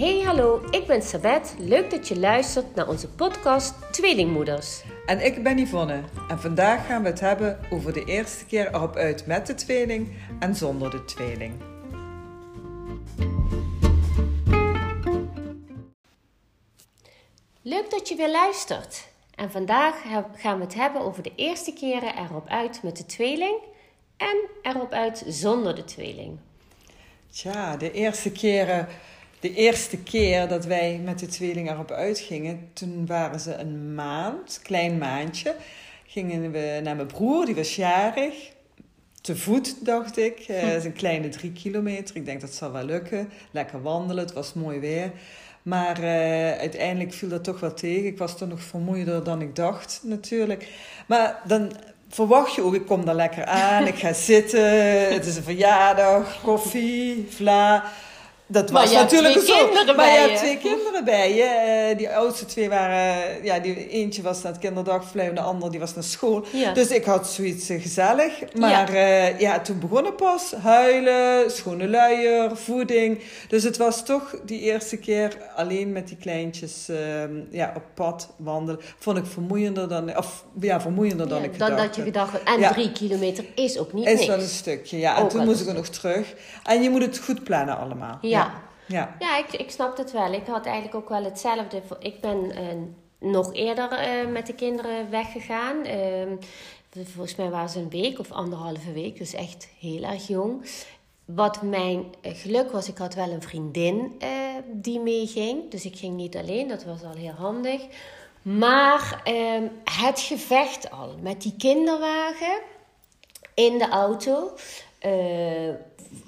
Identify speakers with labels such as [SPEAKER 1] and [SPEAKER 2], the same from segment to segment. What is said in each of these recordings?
[SPEAKER 1] Hey hallo, ik ben Sabet. Leuk dat je luistert naar onze podcast Tweelingmoeders.
[SPEAKER 2] En ik ben Yvonne. En vandaag gaan we het hebben over de eerste keer erop uit met de tweeling en zonder de tweeling.
[SPEAKER 1] Leuk dat je weer luistert. En vandaag gaan we het hebben over de eerste keren erop uit met de tweeling en erop uit zonder de tweeling.
[SPEAKER 2] Tja, de eerste keren de eerste keer dat wij met de tweeling erop uitgingen, toen waren ze een maand, klein maandje. Gingen we naar mijn broer, die was jarig. Te voet, dacht ik. Uh, is een kleine drie kilometer. Ik denk dat zal wel lukken. Lekker wandelen, het was mooi weer. Maar uh, uiteindelijk viel dat toch wel tegen. Ik was toch nog vermoeider dan ik dacht, natuurlijk. Maar dan verwacht je ook, ik kom daar lekker aan, ik ga zitten, het is een verjaardag, koffie, vla. Dat was natuurlijk zo.
[SPEAKER 1] Kinderen
[SPEAKER 2] maar
[SPEAKER 1] bij
[SPEAKER 2] je
[SPEAKER 1] je.
[SPEAKER 2] twee kinderen bij je. Eh, die oudste twee waren... Ja, die, eentje was naar het kinderdagverblijf en de andere die was naar school.
[SPEAKER 1] Ja.
[SPEAKER 2] Dus ik had zoiets eh, gezellig. Maar ja. ja, toen begon het pas. Huilen, schone luier, voeding. Dus het was toch die eerste keer alleen met die kleintjes ehm, ja, op pad wandelen. Vond ik vermoeiender dan... Of ja, vermoeiender dan
[SPEAKER 1] Ja,
[SPEAKER 2] ik
[SPEAKER 1] dan
[SPEAKER 2] gedacht
[SPEAKER 1] dat je gedacht had, en drie kilometer is ook niet
[SPEAKER 2] Is
[SPEAKER 1] niks.
[SPEAKER 2] wel een stukje, ja. En
[SPEAKER 1] Ook
[SPEAKER 2] toen moest ik er nog terug. En je moet het goed plannen allemaal.
[SPEAKER 1] Ja.
[SPEAKER 2] Ja.
[SPEAKER 1] Ja, ik, ik snap het wel. Ik had eigenlijk ook wel hetzelfde. Ik ben eh, nog eerder eh, met de kinderen weggegaan. Ehm, volgens mij waren ze een week of anderhalve week, dus echt heel erg jong. Wat mijn geluk was, ik had wel een vriendin eh, die meeging. Dus ik ging niet alleen, dat was al heel handig. Maar ehm, het gevecht al met die kinderwagen in de auto. eh,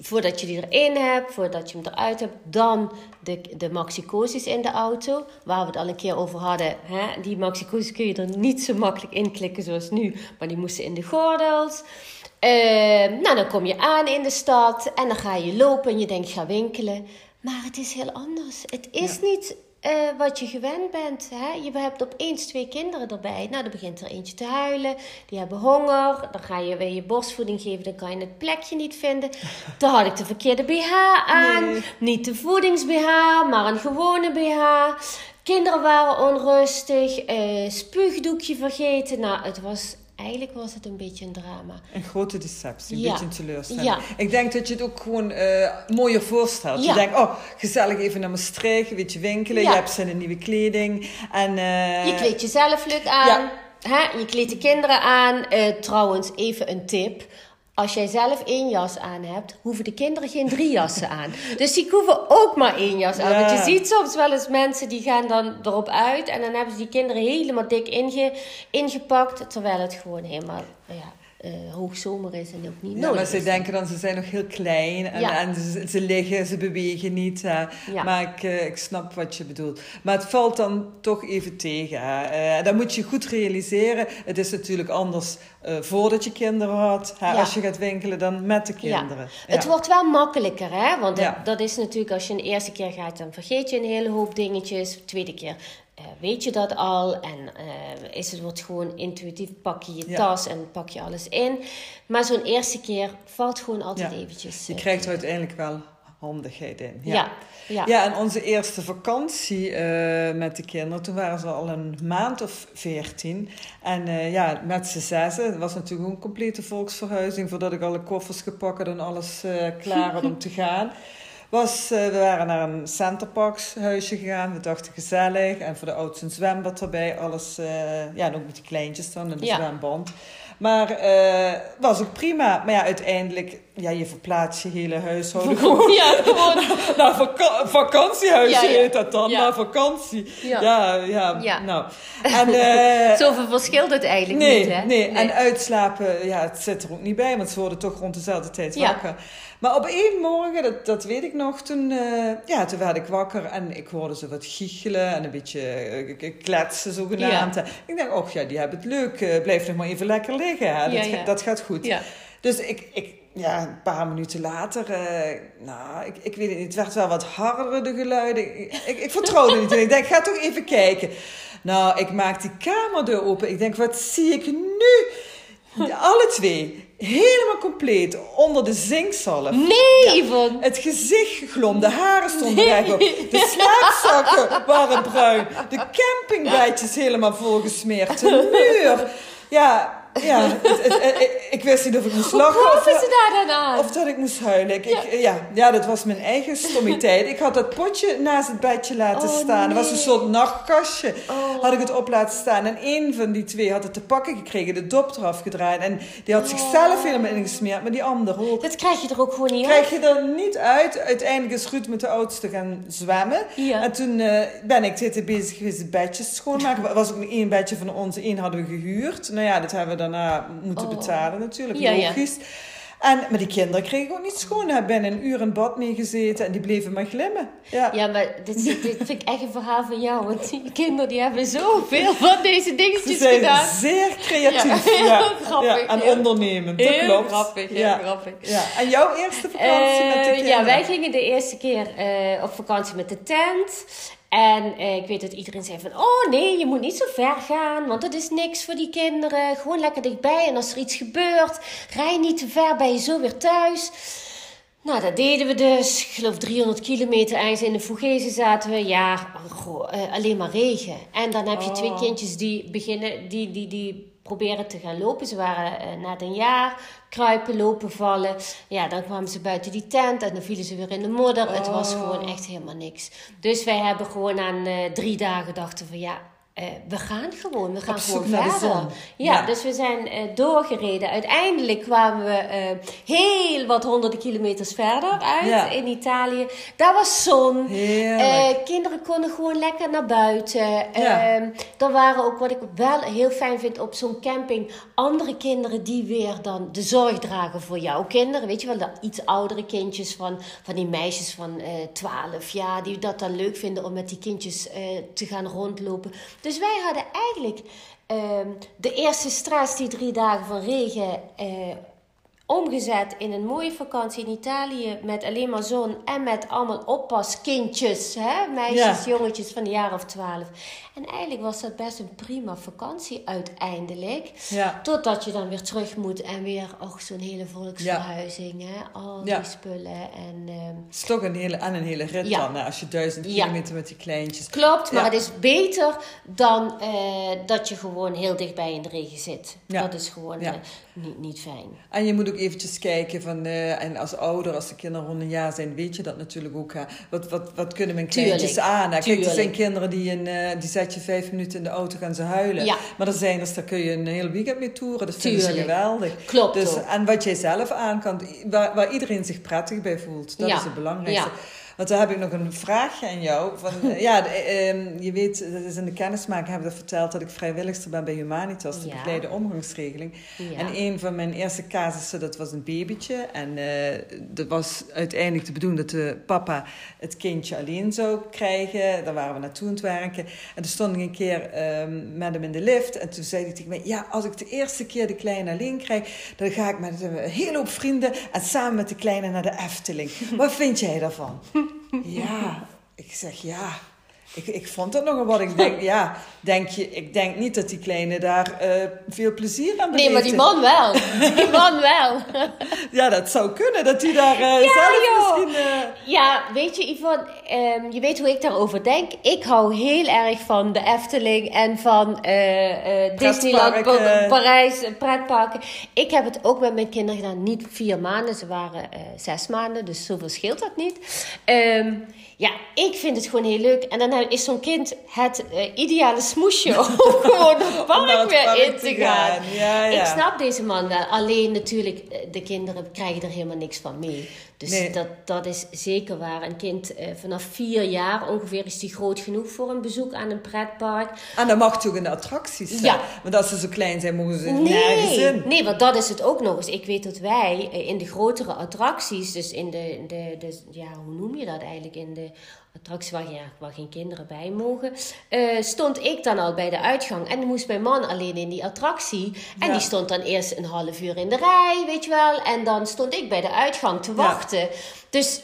[SPEAKER 1] voordat je die erin hebt, voordat je hem eruit hebt, dan de, de maxicosis in de auto. Waar we het al een keer over hadden. Hè? Die maxicosis kun je er niet zo makkelijk in klikken zoals nu, maar die moesten in de gordels. Eh, nou, dan kom je aan in de stad en dan ga je lopen en je denkt, ga winkelen. Maar het is heel anders. Het is niet eh, wat je gewend bent. Hè? Je hebt opeens twee kinderen erbij. Nou, dan begint er eentje te huilen. Die hebben honger. Dan ga je weer je borstvoeding geven. Dan kan je het plekje niet vinden. Dan had ik de verkeerde BH aan.
[SPEAKER 2] Nee.
[SPEAKER 1] Niet de voedings-BH, maar een gewone BH. Kinderen waren onrustig. eh spuugdoekje vergeten. Nou, het was... Eigenlijk was het een beetje een drama.
[SPEAKER 2] Een grote deceptie, een
[SPEAKER 1] Ja.
[SPEAKER 2] beetje een teleurstelling.
[SPEAKER 1] Ja.
[SPEAKER 2] Ik denk dat je het ook gewoon eh, mooier voorstelt.
[SPEAKER 1] Ja.
[SPEAKER 2] Je denkt, oh, gezellig even naar Maastricht, een beetje winkelen. Je hebt zin in nieuwe kleding. En, eh,
[SPEAKER 1] Je kleedt jezelf leuk aan. Hè? Je kleedt de kinderen aan. Eh, trouwens, even een tip. Als jij zelf één jas aan hebt, hoeven de kinderen geen drie jassen aan. Dus die hoeven ook maar één jas aan.
[SPEAKER 2] Ja.
[SPEAKER 1] Want je ziet soms wel eens mensen die gaan dan erop uit. En dan hebben ze die kinderen helemaal dik inge, ingepakt. Terwijl het gewoon helemaal ja, eh, hoogzomer is en ook niet
[SPEAKER 2] Ja,
[SPEAKER 1] nodig
[SPEAKER 2] maar ze
[SPEAKER 1] is.
[SPEAKER 2] denken dan, ze zijn nog heel klein en,
[SPEAKER 1] Ja.
[SPEAKER 2] en ze, ze liggen, ze bewegen niet. Hè.
[SPEAKER 1] Ja.
[SPEAKER 2] Maar ik, eh, ik snap wat je bedoelt. Maar het valt dan toch even tegen. Hè. Eh, dat moet je goed realiseren. Het is natuurlijk anders eh, voordat je kinderen had. Hè. Als je gaat winkelen dan met de
[SPEAKER 1] Ja.
[SPEAKER 2] kinderen.
[SPEAKER 1] Het wordt wel makkelijker, hè? Want dat, dat is natuurlijk als je een eerste keer gaat, dan vergeet je een hele hoop dingetjes. Tweede keer eh, weet je dat al en eh, is het wordt gewoon intuïtief. Pak je je
[SPEAKER 2] Ja.
[SPEAKER 1] tas en pak je alles in. Maar zo'n eerste keer valt gewoon altijd
[SPEAKER 2] Ja.
[SPEAKER 1] eventjes.
[SPEAKER 2] Je
[SPEAKER 1] eh,
[SPEAKER 2] krijgt er uiteindelijk wel handigheid in.
[SPEAKER 1] ja. Ja.
[SPEAKER 2] Ja, en onze eerste vakantie met de kinderen, toen waren ze al een maand of veertien. En ja, met z'n zessen, het was natuurlijk een complete volksverhuizing voordat ik alle koffers gepakt en alles klaar had om te gaan. Was, eh, we waren naar een Centerparks huisje gegaan. We dachten gezellig. En voor de oudste zwembad erbij. Alles, eh, ja, en ook met die kleintjes dan in de
[SPEAKER 1] Ja.
[SPEAKER 2] zwemband. Maar eh was ook prima. Maar ja, uiteindelijk, ja, je verplaatst je hele huishouden gewoon
[SPEAKER 1] Ja, gewoon.
[SPEAKER 2] naar vaka vakantiehuisje
[SPEAKER 1] Ja, ja.
[SPEAKER 2] heet dat dan,
[SPEAKER 1] Ja.
[SPEAKER 2] naar vakantie.
[SPEAKER 1] Ja.
[SPEAKER 2] Ja, nou. En, eh,
[SPEAKER 1] Zoveel verschilt het eigenlijk
[SPEAKER 2] nee,
[SPEAKER 1] niet, hè?
[SPEAKER 2] nee, en uitslapen, ja, het zit er ook niet bij, want ze worden toch rond dezelfde tijd wakker. Maar op één morgen, dat, dat weet ik nog, toen, eh, ja, toen werd ik wakker en ik hoorde ze wat giechelen en een beetje eh, kletsen zogenaamd. Ik denk, oh ja, die hebben het leuk, blijf nog maar even lekker liggen, hè. Dat, dat gaat goed. Dus ik, ik, ja, een paar minuten later, eh, nou, ik, ik weet het niet, het werd wel wat harder, de geluiden. Ik, ik, ik vertrouwde niet. En ik denk, ga toch even kijken. Nou, ik maak die kamerdeur open. Ik denk, wat zie ik nu? Alle twee. helemaal compleet onder de zinkzalf.
[SPEAKER 1] Nee, Yvonne.
[SPEAKER 2] Het gezicht geglom, de haren stonden rechtop, de slaapzakken waren bruin, de campingbedjes helemaal volgesmeerd, de muur. Ja, ja, het, het, het, ik wist niet of ik moest
[SPEAKER 1] Hoe
[SPEAKER 2] lachen
[SPEAKER 1] kwamen
[SPEAKER 2] of,
[SPEAKER 1] ze daar dan aan?
[SPEAKER 2] of dat ik moest huilen. Ik, ik- ja. Ja, dat was mijn eigen stommiteit. Ik had dat potje naast het bedje laten
[SPEAKER 1] Oh,
[SPEAKER 2] staan. Dat was een
[SPEAKER 1] nee.
[SPEAKER 2] soort nachtkastje.
[SPEAKER 1] Oh.
[SPEAKER 2] Had ik het op laten staan. En één van die twee had het te pakken gekregen, de dop eraf gedraaid. En die had zichzelf helemaal ingesmeerd, maar die andere ook.
[SPEAKER 1] Dat krijg je er ook gewoon niet
[SPEAKER 2] Krijg
[SPEAKER 1] uit.
[SPEAKER 2] je er niet uit. Uiteindelijk is Ruud met de oudste gaan zwemmen.
[SPEAKER 1] Ja.
[SPEAKER 2] En toen eh, ben ik zitten bezig geweest de bedjes schoonmaken. Er was ook één bedje van ons, één hadden we gehuurd. Nou ja, dat hebben we daarna moeten
[SPEAKER 1] Oh.
[SPEAKER 2] betalen natuurlijk,
[SPEAKER 1] Ja, ja.
[SPEAKER 2] logisch. En, maar die kinderen kregen ook niet schoon. Daar ben een uur in het bad mee gezeten en die bleven maar glimmen. Ja.
[SPEAKER 1] Ja, maar dit, dit vind ik echt een verhaal van jou. Want die kinderen die hebben zoveel van deze
[SPEAKER 2] Ze
[SPEAKER 1] dingetjes
[SPEAKER 2] zijn
[SPEAKER 1] gedaan.
[SPEAKER 2] zeer creatief.
[SPEAKER 1] Ja,
[SPEAKER 2] Ja,
[SPEAKER 1] grappig,
[SPEAKER 2] Ja, en ondernemend, dat
[SPEAKER 1] Heel
[SPEAKER 2] klopt.
[SPEAKER 1] grappig, heel
[SPEAKER 2] ja.
[SPEAKER 1] grappig.
[SPEAKER 2] Ja. En jouw eerste vakantie met de
[SPEAKER 1] Eh,
[SPEAKER 2] kinderen?
[SPEAKER 1] ja, wij gingen de eerste keer eh, op vakantie met de tent. En eh, ik weet dat iedereen zei van... Oh nee, je moet niet zo ver gaan. Want dat is niks voor die kinderen. Gewoon lekker dichtbij. En als er iets gebeurt, rij niet te ver. Ben je zo weer thuis. Nou, dat deden we dus. Ik geloof 300 kilometer ergens in de Vogezen zaten we. Ja, goh, eh, alleen maar regen. En dan heb je
[SPEAKER 2] Oh.
[SPEAKER 1] twee kindjes die beginnen... Die, die, die proberen te gaan lopen. Ze waren eh, net een jaar. Kruipen, lopen, vallen. Ja, dan kwamen ze buiten die tent. En dan vielen ze weer in de modder. Het was
[SPEAKER 2] Oh.
[SPEAKER 1] gewoon echt helemaal niks. Dus wij hebben gewoon aan eh, drie dagen dachten van... Ja, eh, we gaan gewoon. We gaan gewoon
[SPEAKER 2] naar de
[SPEAKER 1] verder.
[SPEAKER 2] zon.
[SPEAKER 1] Ja,
[SPEAKER 2] Ja.
[SPEAKER 1] dus we zijn eh, doorgereden. Uiteindelijk kwamen we eh, heel wat honderden kilometers verder uit
[SPEAKER 2] Ja.
[SPEAKER 1] in Italië. Daar was zon. Kinderen konden gewoon lekker naar buiten.
[SPEAKER 2] Ja.
[SPEAKER 1] Ehm, er waren ook, wat ik wel heel fijn vind op zo'n camping, andere kinderen die weer dan de zorg dragen voor jouw kinderen. Weet je wel, de iets oudere kindjes van, van die meisjes van eh 12 jaar, die dat dan leuk vinden om met die kindjes te gaan rondlopen. Dus wij hadden eigenlijk ehm, de eerste stress, die drie dagen van regen. eh, omgezet in een mooie vakantie in Italië met alleen maar zon en met allemaal oppaskindjes, hè? meisjes,
[SPEAKER 2] Ja.
[SPEAKER 1] jongetjes van de jaar of twaalf. En eigenlijk was dat best een prima vakantie uiteindelijk.
[SPEAKER 2] Ja.
[SPEAKER 1] Totdat je dan weer terug moet en weer, och, zo'n hele volksverhuizing, hè? al die spullen. En, ehm,
[SPEAKER 2] Het is toch een hele, en een hele rit dan, hè, als je duizend kilometer met die kleintjes.
[SPEAKER 1] Klopt, maar het is beter dan eh, dat je gewoon heel dichtbij in de regen zit. Dat is gewoon eh, niet, niet fijn.
[SPEAKER 2] En je moet ook eventjes kijken van, eh, en als ouder, als de kinderen rond een jaar zijn, weet je dat natuurlijk ook. Hè. Wat, wat, wat kunnen mijn kleintjes
[SPEAKER 1] Tuurlijk,
[SPEAKER 2] aan? hè? Kijk, er zijn
[SPEAKER 1] tuurlijk.
[SPEAKER 2] kinderen die, in, eh, die zet je vijf minuten in de auto, gaan ze huilen.
[SPEAKER 1] Ja.
[SPEAKER 2] Maar er zijn er, daar kun je een hele weekend mee toeren. Dat vinden ze
[SPEAKER 1] Tuurlijk.
[SPEAKER 2] geweldig.
[SPEAKER 1] Klopt
[SPEAKER 2] Dus,
[SPEAKER 1] ook.
[SPEAKER 2] en wat jij zelf aan kan, waar, waar iedereen zich prettig bij voelt. Dat
[SPEAKER 1] Ja.
[SPEAKER 2] is het belangrijkste.
[SPEAKER 1] Ja.
[SPEAKER 2] Want dan heb ik nog een vraagje aan jou. Van, ja, ehm, je weet, dat is in de kennismaking hebben we verteld dat ik vrijwilligster ben bij Humanitas, de
[SPEAKER 1] Ja.
[SPEAKER 2] begeleide omgangsregeling.
[SPEAKER 1] Ja.
[SPEAKER 2] En een van mijn eerste casussen, dat was een babytje. En eh dat was uiteindelijk de bedoeling dat de papa het kindje alleen zou krijgen. Daar waren we naartoe aan het werken. En toen stond ik een keer ehm, met hem in de lift. En toen zei hij tegen mij, ja, als ik de eerste keer de kleine alleen krijg... dan ga ik met een hele hoop vrienden en samen met de kleine naar de Efteling. Wat vind jij daarvan? Ja, ik zeg ja... Ik, ik vond dat nogal wat. Ik denk, ja, denk je, ik denk niet dat die kleine daar eh, veel plezier aan
[SPEAKER 1] Nee, maar die
[SPEAKER 2] beleefde.
[SPEAKER 1] man wel. Die man wel.
[SPEAKER 2] Ja, dat zou kunnen, dat hij daar eh, zelf
[SPEAKER 1] joh.
[SPEAKER 2] misschien... eh,
[SPEAKER 1] Ja, weet je, Yvonne, ehm, je weet hoe ik daarover denk. Ik hou heel erg van de Efteling en van Disneyland, Parijs, pretparken. Ik heb het ook met mijn kinderen gedaan. Niet vier maanden, ze waren zes maanden, dus zoveel scheelt dat niet. Ehm, ja, ik vind het gewoon heel leuk. En dan is zo'n kind het eh, ideale smoesje om gewoon het
[SPEAKER 2] naar
[SPEAKER 1] park weer
[SPEAKER 2] park
[SPEAKER 1] in
[SPEAKER 2] te
[SPEAKER 1] gaan.
[SPEAKER 2] Ja, ja.
[SPEAKER 1] Ik snap deze man wel. Alleen natuurlijk, eh, de kinderen krijgen er helemaal niks van mee. Dus
[SPEAKER 2] Nee.
[SPEAKER 1] dat, dat is zeker waar. Een kind eh, vanaf vier jaar ongeveer is die groot genoeg voor een bezoek aan een pretpark.
[SPEAKER 2] En dat mag toch in de attracties zijn?
[SPEAKER 1] Ja.
[SPEAKER 2] Want als ze zo klein zijn, mogen ze nergens
[SPEAKER 1] Nee,
[SPEAKER 2] in.
[SPEAKER 1] nee, want dat is het ook nog eens. Ik weet dat wij eh, in de grotere attracties, dus in de, de, de ja, hoe noem je dat eigenlijk? In de attracties waar, ja, waar geen kinderen bij mogen, eh, stond ik dan al bij de uitgang. En dan moest mijn man alleen in die attractie. En
[SPEAKER 2] Ja.
[SPEAKER 1] die stond dan eerst een half uur in de rij, weet je wel. En dan stond ik bij de uitgang te wachten. Dus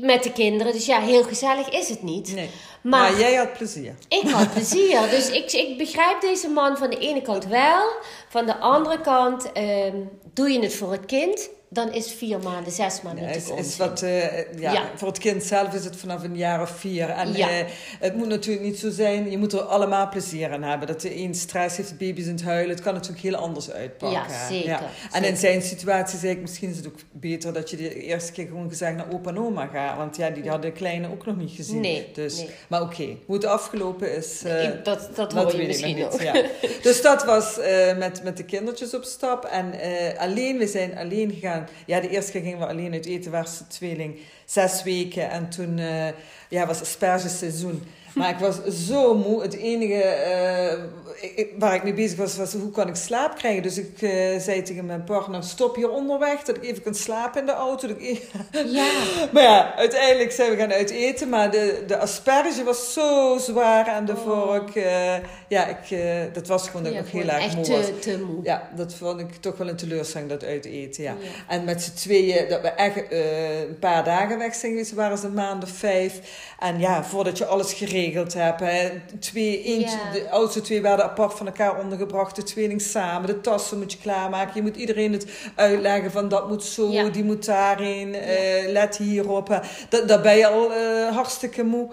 [SPEAKER 1] met de kinderen. Dus ja, heel gezellig is het niet.
[SPEAKER 2] Nee.
[SPEAKER 1] Maar,
[SPEAKER 2] Maar jij had plezier.
[SPEAKER 1] ik had plezier. Dus ik, ik begrijp deze man van de ene kant wel. Van de andere kant, ehm, doe je het voor het kind, dan is vier maanden, zes maanden
[SPEAKER 2] Ja,
[SPEAKER 1] natuurlijk
[SPEAKER 2] is, is wat, eh, ja,
[SPEAKER 1] Ja.
[SPEAKER 2] Voor het kind zelf is het vanaf een jaar of vier. En
[SPEAKER 1] Ja.
[SPEAKER 2] eh, het moet natuurlijk niet zo zijn, je moet er allemaal plezier aan hebben. Dat de een stress heeft, de baby's in het huilen. Het kan natuurlijk heel anders uitpakken.
[SPEAKER 1] Ja, zeker,
[SPEAKER 2] En
[SPEAKER 1] zeker.
[SPEAKER 2] in zijn situatie zei ik, misschien is het ook beter dat je de eerste keer gewoon gezegd naar opa en oma gaat. Want ja, die hadden de kleine ook nog niet gezien.
[SPEAKER 1] Nee,
[SPEAKER 2] dus,
[SPEAKER 1] nee.
[SPEAKER 2] Maar oké, hoe het afgelopen is... eh,
[SPEAKER 1] dat dat
[SPEAKER 2] dat
[SPEAKER 1] hoor je
[SPEAKER 2] weet
[SPEAKER 1] misschien
[SPEAKER 2] nog. niet, ja. Dus dat was eh, met, met de kindertjes op stap. En eh, alleen, we zijn alleen gegaan. Ja, de eerste keer gingen we alleen uit eten, was de tweeling zes weken. En toen eh, ja, was aspergeseizoen. Maar ik was zo moe. Het enige eh, ik- waar ik mee bezig was, was hoe kan ik slaap krijgen. Dus ik eh, zei tegen mijn partner, stop hier onderweg. Dat ik even kan slapen in de auto. Dat ik even-
[SPEAKER 1] Ja,
[SPEAKER 2] maar ja, uiteindelijk zijn we gaan uit eten. Maar de, de asperge was zo zwaar aan de
[SPEAKER 1] Oh.
[SPEAKER 2] vork. ja, ik, dat was gewoon dat ik
[SPEAKER 1] ja,
[SPEAKER 2] nog heel erg moe was.
[SPEAKER 1] te, te moe.
[SPEAKER 2] Ja, dat vond ik toch wel een teleurstelling, dat uit eten, ja.
[SPEAKER 1] Ja.
[SPEAKER 2] En met z'n tweeën, dat we echt een paar dagen weg zijn geweest, waren ze een maand of vijf. En ja, voordat je alles geregeld hebt, hè, twee, eentje, de oudste twee werden apart van elkaar ondergebracht, de tweeling samen, de tassen moet je klaarmaken. Je moet iedereen het uitleggen van dat moet zo, die moet daarin, eh, let hierop. daar ben je al eh, hartstikke moe.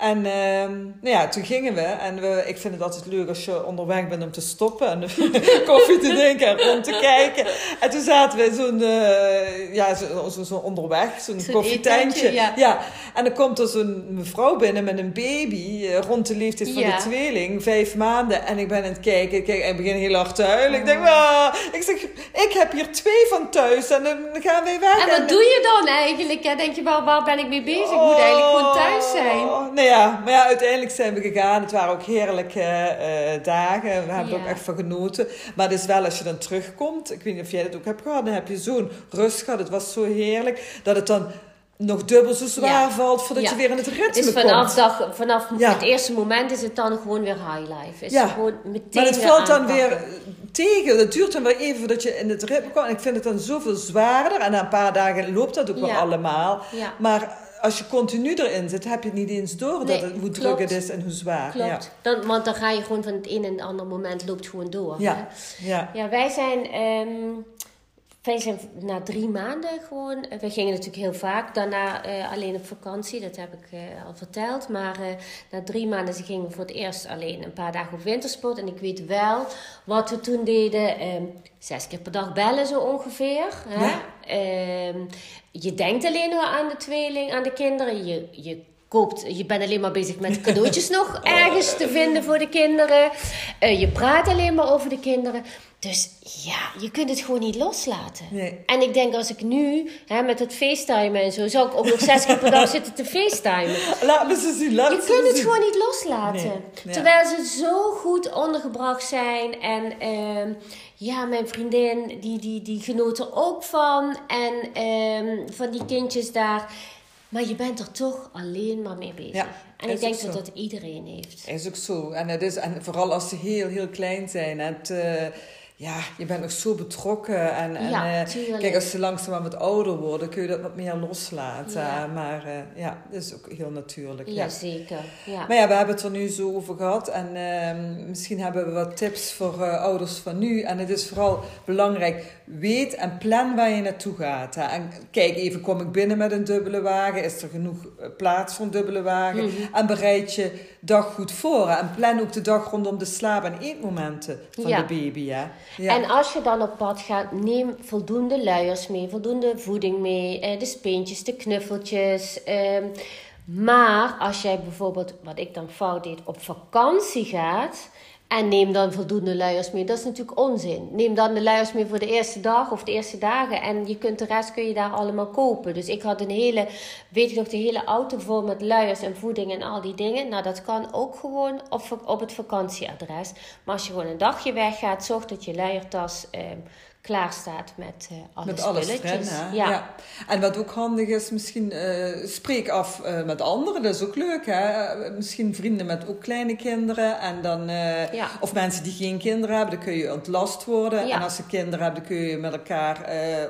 [SPEAKER 2] En ehm, nou ja, toen gingen we. En we, ik vind het altijd leuk als je onderweg bent om te stoppen. En koffie te drinken en rond te kijken. En toen zaten we in zo'n, eh, ja, zo, zo, zo onderweg. Zo'n koffietentje.
[SPEAKER 1] eetentje, ja.
[SPEAKER 2] En dan komt er zo'n mevrouw binnen met een baby. eh, rond de leeftijd van
[SPEAKER 1] Ja.
[SPEAKER 2] de tweeling. Vijf maanden. En ik ben aan het kijken. Kijk, en ik begin heel hard te huilen. Ik denk, ah, ik zeg, ik heb hier twee van thuis. En dan gaan wij weg.
[SPEAKER 1] En wat doe je dan eigenlijk? Ja, denk je wel, waar ben ik mee bezig? Ik moet eigenlijk gewoon thuis zijn.
[SPEAKER 2] Oh, Nou ja, maar ja, uiteindelijk zijn we gegaan. Het waren ook heerlijke eh, dagen. We hebben er ook echt van genoten. Maar het is wel als je dan terugkomt. Ik weet niet of jij dat ook hebt gehad. Dan heb je zo'n rust gehad. Het was zo heerlijk. Dat het dan nog dubbel zo zwaar
[SPEAKER 1] Ja.
[SPEAKER 2] valt voordat
[SPEAKER 1] Ja.
[SPEAKER 2] je weer in het ritme
[SPEAKER 1] Dus vanaf,
[SPEAKER 2] komt.
[SPEAKER 1] dag, vanaf
[SPEAKER 2] Ja.
[SPEAKER 1] het eerste moment is het dan gewoon weer high life. Is gewoon meteen
[SPEAKER 2] Maar het valt dan
[SPEAKER 1] aanpakken.
[SPEAKER 2] weer tegen. Dat duurt dan weer even voordat je in het ritme komt. En ik vind het dan zoveel zwaarder. En na een paar dagen loopt dat ook wel allemaal.
[SPEAKER 1] Ja.
[SPEAKER 2] Maar als je continu erin zit, heb je het niet eens door dat het, hoe druk het is en hoe zwaar.
[SPEAKER 1] Klopt. Dan, want dan ga je gewoon van het een en het andere moment loopt gewoon door.
[SPEAKER 2] Ja.
[SPEAKER 1] hè.
[SPEAKER 2] Ja. ja.
[SPEAKER 1] Ja, wij zijn, ehm, wij zijn na drie maanden gewoon. eh, We gingen natuurlijk heel vaak daarna eh, alleen op vakantie, dat heb ik eh, al verteld. Maar na drie maanden ze gingen we voor het eerst alleen een paar dagen op wintersport. En ik weet wel wat we toen deden: ehm, zes keer per dag bellen zo ongeveer. Hè?
[SPEAKER 2] Ja.
[SPEAKER 1] Ehm, je denkt alleen maar aan de tweeling, aan de kinderen. Je, je koopt, je bent alleen maar bezig met cadeautjes nog ergens te vinden voor de kinderen. Eh, je praat alleen maar over de kinderen. Dus ja, je kunt het gewoon niet loslaten.
[SPEAKER 2] Nee.
[SPEAKER 1] En ik denk als ik nu, hè, met het facetimen en zo, zou ik ook nog zes keer per dag zitten te facetimen.
[SPEAKER 2] Laat me ze zien, laat
[SPEAKER 1] Je kunt het
[SPEAKER 2] zien.
[SPEAKER 1] gewoon niet loslaten.
[SPEAKER 2] Nee, ja.
[SPEAKER 1] Terwijl ze zo goed ondergebracht zijn. En ehm, ja, mijn vriendin, die, die, die genoot er ook van. En ehm, van die kindjes daar. Maar je bent er toch alleen maar mee bezig.
[SPEAKER 2] Ja,
[SPEAKER 1] en ik denk dat dat iedereen heeft.
[SPEAKER 2] Is ook zo. En, het is, en vooral als ze heel, heel klein zijn. Het, eh, ja, je bent nog zo betrokken. En, en,
[SPEAKER 1] Ja,
[SPEAKER 2] eh, kijk, als ze langzaam wat ouder worden, kun je dat wat meer loslaten.
[SPEAKER 1] Ja.
[SPEAKER 2] Maar eh, ja, dat is ook heel natuurlijk. Ja.
[SPEAKER 1] Jazeker. Ja.
[SPEAKER 2] Maar ja, we hebben het er nu zo over gehad. En ehm, misschien hebben we wat tips voor eh, ouders van nu. En het is vooral belangrijk, weet en plan waar je naartoe gaat. Hè. En kijk even, kom ik binnen met een dubbele wagen? Is er genoeg plaats voor een dubbele wagen?
[SPEAKER 1] Mhm.
[SPEAKER 2] En bereid je dag goed voor. hè. En plan ook de dag rondom de slaap- en eetmomenten van
[SPEAKER 1] Ja.
[SPEAKER 2] de baby. Hè.
[SPEAKER 1] En als je dan op pad gaat, neem voldoende luiers mee, voldoende voeding mee, eh, de speentjes, de knuffeltjes. ehm. maar als jij bijvoorbeeld, wat ik dan fout deed, op vakantie gaat en neem dan voldoende luiers mee, dat is natuurlijk onzin. Neem dan de luiers mee voor de eerste dag of de eerste dagen en je kunt de rest kun je daar allemaal kopen. Dus ik had een hele, weet je nog, de hele auto vol met luiers en voeding en al die dingen. Nou, dat kan ook gewoon op, op het vakantieadres. Maar als je gewoon een dagje weggaat, zorg dat je luiertas ehm, klaar staat met uh, alle
[SPEAKER 2] met
[SPEAKER 1] spulletjes.
[SPEAKER 2] Fren,
[SPEAKER 1] ja.
[SPEAKER 2] ja. En wat ook handig is, misschien uh, spreek af uh, met anderen. Dat is ook leuk, hè? Misschien vrienden met ook kleine kinderen. En dan,
[SPEAKER 1] ja.
[SPEAKER 2] Of mensen die geen kinderen hebben, dan kun je ontlast worden.
[SPEAKER 1] Ja.
[SPEAKER 2] En als ze kinderen hebben, dan kun je met elkaar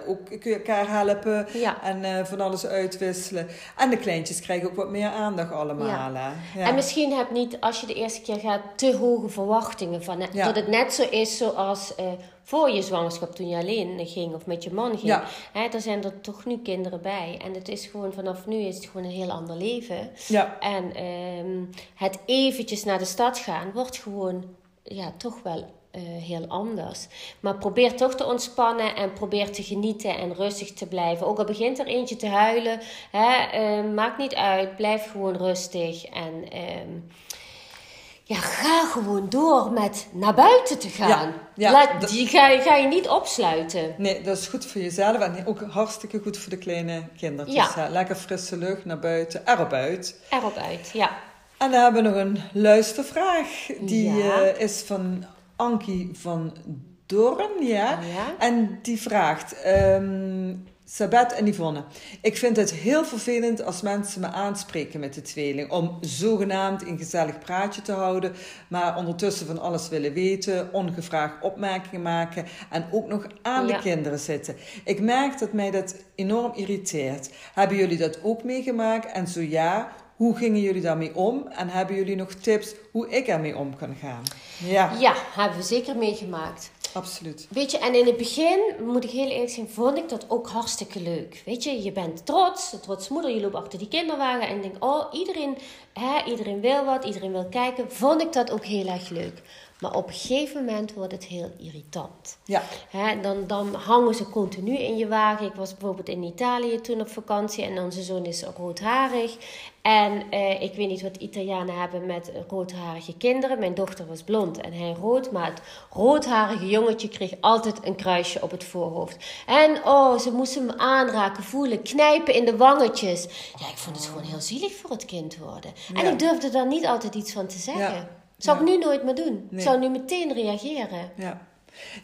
[SPEAKER 2] ook kun je elkaar helpen. En van alles uitwisselen. En de kleintjes krijgen ook wat meer aandacht allemaal.
[SPEAKER 1] Ja.
[SPEAKER 2] Hè?
[SPEAKER 1] En misschien heb niet, als je de eerste keer gaat, te hoge verwachtingen. Van, Dat het net zo is zoals voor je zwangerschap toen je alleen ging of met je man ging.
[SPEAKER 2] Ja.
[SPEAKER 1] Hè, daar zijn er toch nu kinderen bij. En het is gewoon vanaf nu is het gewoon een heel ander leven.
[SPEAKER 2] Ja.
[SPEAKER 1] En um, het eventjes naar de stad gaan wordt gewoon ja, toch wel uh, heel anders. Maar probeer toch te ontspannen en probeer te genieten en rustig te blijven. Ook al begint er eentje te huilen, hè, uh, maakt niet uit. Blijf gewoon rustig en... Um, ja, ga gewoon door met naar buiten te gaan.
[SPEAKER 2] Ja, ja,
[SPEAKER 1] Laat, die ga, ga je niet opsluiten.
[SPEAKER 2] Nee, dat is goed voor jezelf en ook hartstikke goed voor de kleine kindertjes.
[SPEAKER 1] Ja.
[SPEAKER 2] hè. Lekker frisse lucht naar buiten, erop uit.
[SPEAKER 1] Erop uit, ja.
[SPEAKER 2] En dan hebben we nog een luistervraag. Die eh, is van Ankie van Doorn, ja.
[SPEAKER 1] Ja.
[SPEAKER 2] En die vraagt... ehm Sabet en Yvonne, ik vind het heel vervelend als mensen me aanspreken met de tweeling. Om zogenaamd een gezellig praatje te houden, maar ondertussen van alles willen weten, ongevraagd opmerkingen maken en ook nog aan
[SPEAKER 1] Ja.
[SPEAKER 2] de kinderen zitten. Ik merk dat mij dat enorm irriteert. Hebben jullie dat ook meegemaakt? En zo ja, hoe gingen jullie daarmee om? En hebben jullie nog tips hoe ik ermee om kan gaan? Ja,
[SPEAKER 1] Ja, hebben we zeker meegemaakt.
[SPEAKER 2] Absoluut.
[SPEAKER 1] Weet je, en in het begin, moet ik heel eerlijk zijn, vond ik dat ook hartstikke leuk. Weet je, je bent trots, de trots moeder, je loopt achter die kinderwagen en denkt, oh, iedereen, hè, iedereen wil wat, iedereen wil kijken. Vond ik dat ook heel erg leuk. Maar op een gegeven moment wordt het heel irritant.
[SPEAKER 2] Ja,
[SPEAKER 1] Hè, dan, dan hangen ze continu in je wagen. Ik was bijvoorbeeld in Italië toen op vakantie en onze zoon is roodharig. En eh, ik weet niet wat Italianen hebben met roodharige kinderen. Mijn dochter was blond en hij rood. Maar het roodharige jongetje kreeg altijd een kruisje op het voorhoofd. En oh, ze moesten hem aanraken, voelen, knijpen in de wangetjes. Ja, ik vond het gewoon heel zielig voor het kind worden. En ik durfde daar niet altijd iets van te zeggen.
[SPEAKER 2] Ja.
[SPEAKER 1] Zou
[SPEAKER 2] Ja.
[SPEAKER 1] ik nu nooit meer doen. Ik zou nu meteen reageren.
[SPEAKER 2] Ja,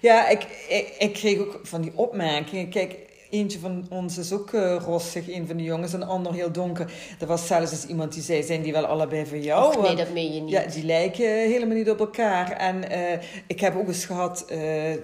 [SPEAKER 2] ja ik, ik, ik kreeg ook van die opmerkingen. Kijk, eentje van ons is ook eh, rossig, een van de jongens, en de ander heel donker. Er was zelfs eens iemand die zei, zijn die wel allebei van jou?
[SPEAKER 1] Och, nee, dat meen je niet.
[SPEAKER 2] Ja, die lijken helemaal niet op elkaar. En eh, ik heb ook eens gehad, eh,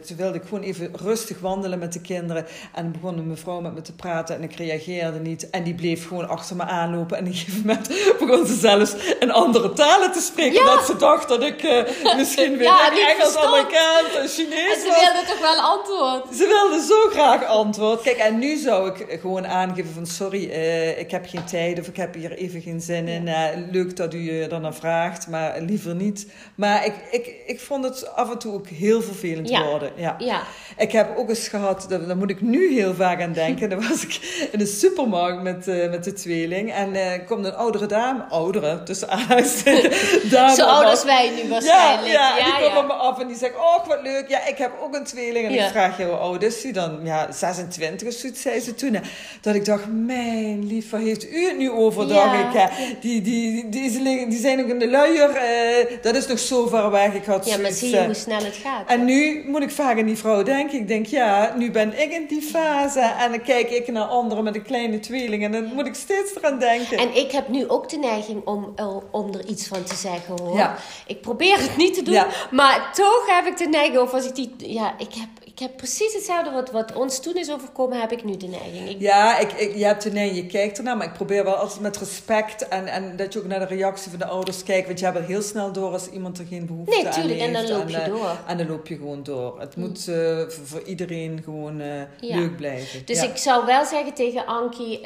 [SPEAKER 2] toen wilde ik gewoon even rustig wandelen met de kinderen. En begon een mevrouw met me te praten en ik reageerde niet. En die bleef gewoon achter me aanlopen. En op een gegeven moment begon ze zelfs in andere talen te spreken. Dat ze dacht dat ik misschien weer
[SPEAKER 1] Ja,
[SPEAKER 2] Engels. Amerikaans en
[SPEAKER 1] En
[SPEAKER 2] Chinees
[SPEAKER 1] ze
[SPEAKER 2] was.
[SPEAKER 1] wilde toch wel antwoord?
[SPEAKER 2] Ze wilde zo graag antwoord. Kijk, en nu zou ik gewoon aangeven van sorry, eh, ik heb geen tijd of ik heb hier even geen zin in. Eh, leuk dat u je daarna vraagt, maar liever niet. Maar ik, ik, ik vond het af en toe ook heel vervelend
[SPEAKER 1] Ja.
[SPEAKER 2] worden. Ja.
[SPEAKER 1] Ja.
[SPEAKER 2] Ik heb ook eens gehad, daar, daar moet ik nu heel vaak aan denken. Dan was ik in de supermarkt met, eh, met de tweeling. En eh komt een oudere dame, oudere, tussen aanhalingstekens.
[SPEAKER 1] Zo oud als wij nu waarschijnlijk.
[SPEAKER 2] Ja, ja,
[SPEAKER 1] ja,
[SPEAKER 2] die komt op me af en die zegt, oh wat leuk, ja, ik heb ook een tweeling. En ik vraag je, hoe oud is die dan? Ja, 26 zoiets, zei ze toen. Dat ik dacht, mijn lief, waar heeft u het nu over,
[SPEAKER 1] Ja.
[SPEAKER 2] dacht ik. hè? Die, die, die, die, zijn- die zijn nog in de luier, eh, dat is nog zo ver weg. Ik had
[SPEAKER 1] Ja, maar zie je
[SPEAKER 2] eh,
[SPEAKER 1] hoe snel het gaat.
[SPEAKER 2] en nu moet ik vaak aan die vrouw denken. Ik denk, ja, nu ben ik in die fase. En dan kijk ik naar anderen met een kleine tweeling. En dan moet ik steeds eraan denken.
[SPEAKER 1] En ik heb nu ook de neiging om, er- om er iets van te zeggen hoor.
[SPEAKER 2] Ja.
[SPEAKER 1] Ik probeer het niet te doen,
[SPEAKER 2] Ja.
[SPEAKER 1] maar toch heb ik de neiging, of als ik die. Ja, ik heb, ik heb precies hetzelfde wat, wat ons toen is overkomen, heb ik nu de neiging. Ik,
[SPEAKER 2] Ja, ik, ik, je hebt er nee, je kijkt ernaar, maar ik probeer wel altijd met respect en, en dat je ook naar de reactie van de ouders kijkt. Want je hebt er heel snel door als iemand er geen behoefte
[SPEAKER 1] Nee,
[SPEAKER 2] aan
[SPEAKER 1] tuurlijk, en dan
[SPEAKER 2] heeft.
[SPEAKER 1] loop je
[SPEAKER 2] eh,
[SPEAKER 1] door.
[SPEAKER 2] En dan loop je gewoon door. Het moet eh, voor, voor iedereen gewoon eh,
[SPEAKER 1] Ja.
[SPEAKER 2] leuk blijven.
[SPEAKER 1] Dus
[SPEAKER 2] Ja.
[SPEAKER 1] ik zou wel zeggen tegen Ankie,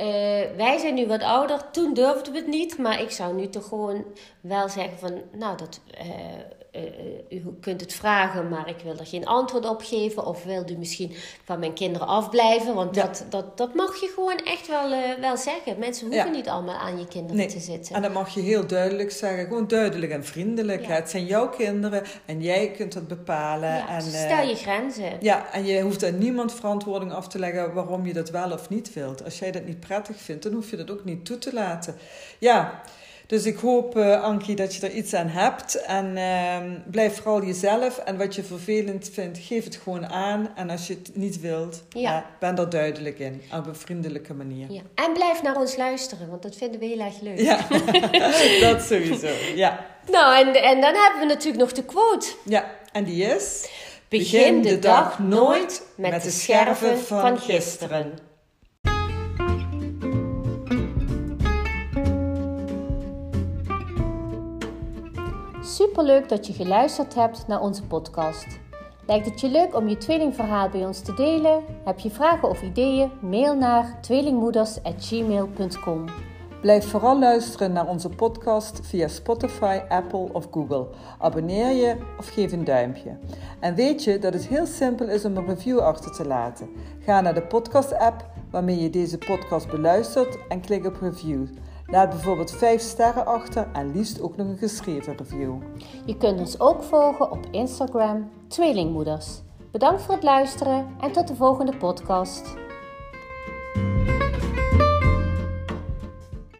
[SPEAKER 1] wij zijn nu wat ouder. Toen durfden we het niet, maar ik zou nu toch gewoon wel zeggen van, nou, dat, eh, eh, u kunt het vragen, maar ik wil er geen antwoord op geven. Of wilt u misschien van mijn kinderen afblijven? Want
[SPEAKER 2] Ja.
[SPEAKER 1] dat, dat, dat mag je gewoon echt wel, eh, wel zeggen. Mensen hoeven
[SPEAKER 2] Ja.
[SPEAKER 1] niet allemaal aan je kinderen
[SPEAKER 2] Nee.
[SPEAKER 1] te zitten.
[SPEAKER 2] En dat mag je heel duidelijk zeggen. Gewoon duidelijk en vriendelijk.
[SPEAKER 1] Ja.
[SPEAKER 2] Het zijn jouw kinderen en jij kunt dat bepalen. En,
[SPEAKER 1] stel je grenzen.
[SPEAKER 2] Ja, en je hoeft aan niemand verantwoording af te leggen waarom je dat wel of niet wilt. Als jij dat niet prettig vindt, dan hoef je dat ook niet toe te laten. Ja, Dus ik hoop, uh, Ankie, dat je er iets aan hebt. En uh, blijf vooral jezelf. En wat je vervelend vindt, geef het gewoon aan. En als je het niet wilt, ja. ben er duidelijk in. Op een vriendelijke manier.
[SPEAKER 1] Ja. En blijf naar ons luisteren, want dat vinden we heel erg leuk.
[SPEAKER 2] Ja, dat sowieso. Ja.
[SPEAKER 1] Nou, en, en dan hebben we natuurlijk nog de quote.
[SPEAKER 2] Ja, en die is...
[SPEAKER 1] Begin de dag nooit met de scherven van gisteren. Superleuk dat je geluisterd hebt naar onze podcast. Lijkt het je leuk om je tweelingverhaal bij ons te delen? Heb je vragen of ideeën? Mail naar tweelingmoeders@gmail.com.
[SPEAKER 2] Blijf vooral luisteren naar onze podcast via Spotify, Apple of Google. Abonneer je of geef een duimpje. En weet je dat het heel simpel is om een review achter te laten. Ga naar de podcast-app waarmee je deze podcast beluistert en klik op review. Laat bijvoorbeeld 5 sterren achter en liefst ook nog een geschreven review.
[SPEAKER 1] Je kunt ons ook volgen op Instagram Tweelingmoeders. Bedankt voor het luisteren en tot de volgende podcast.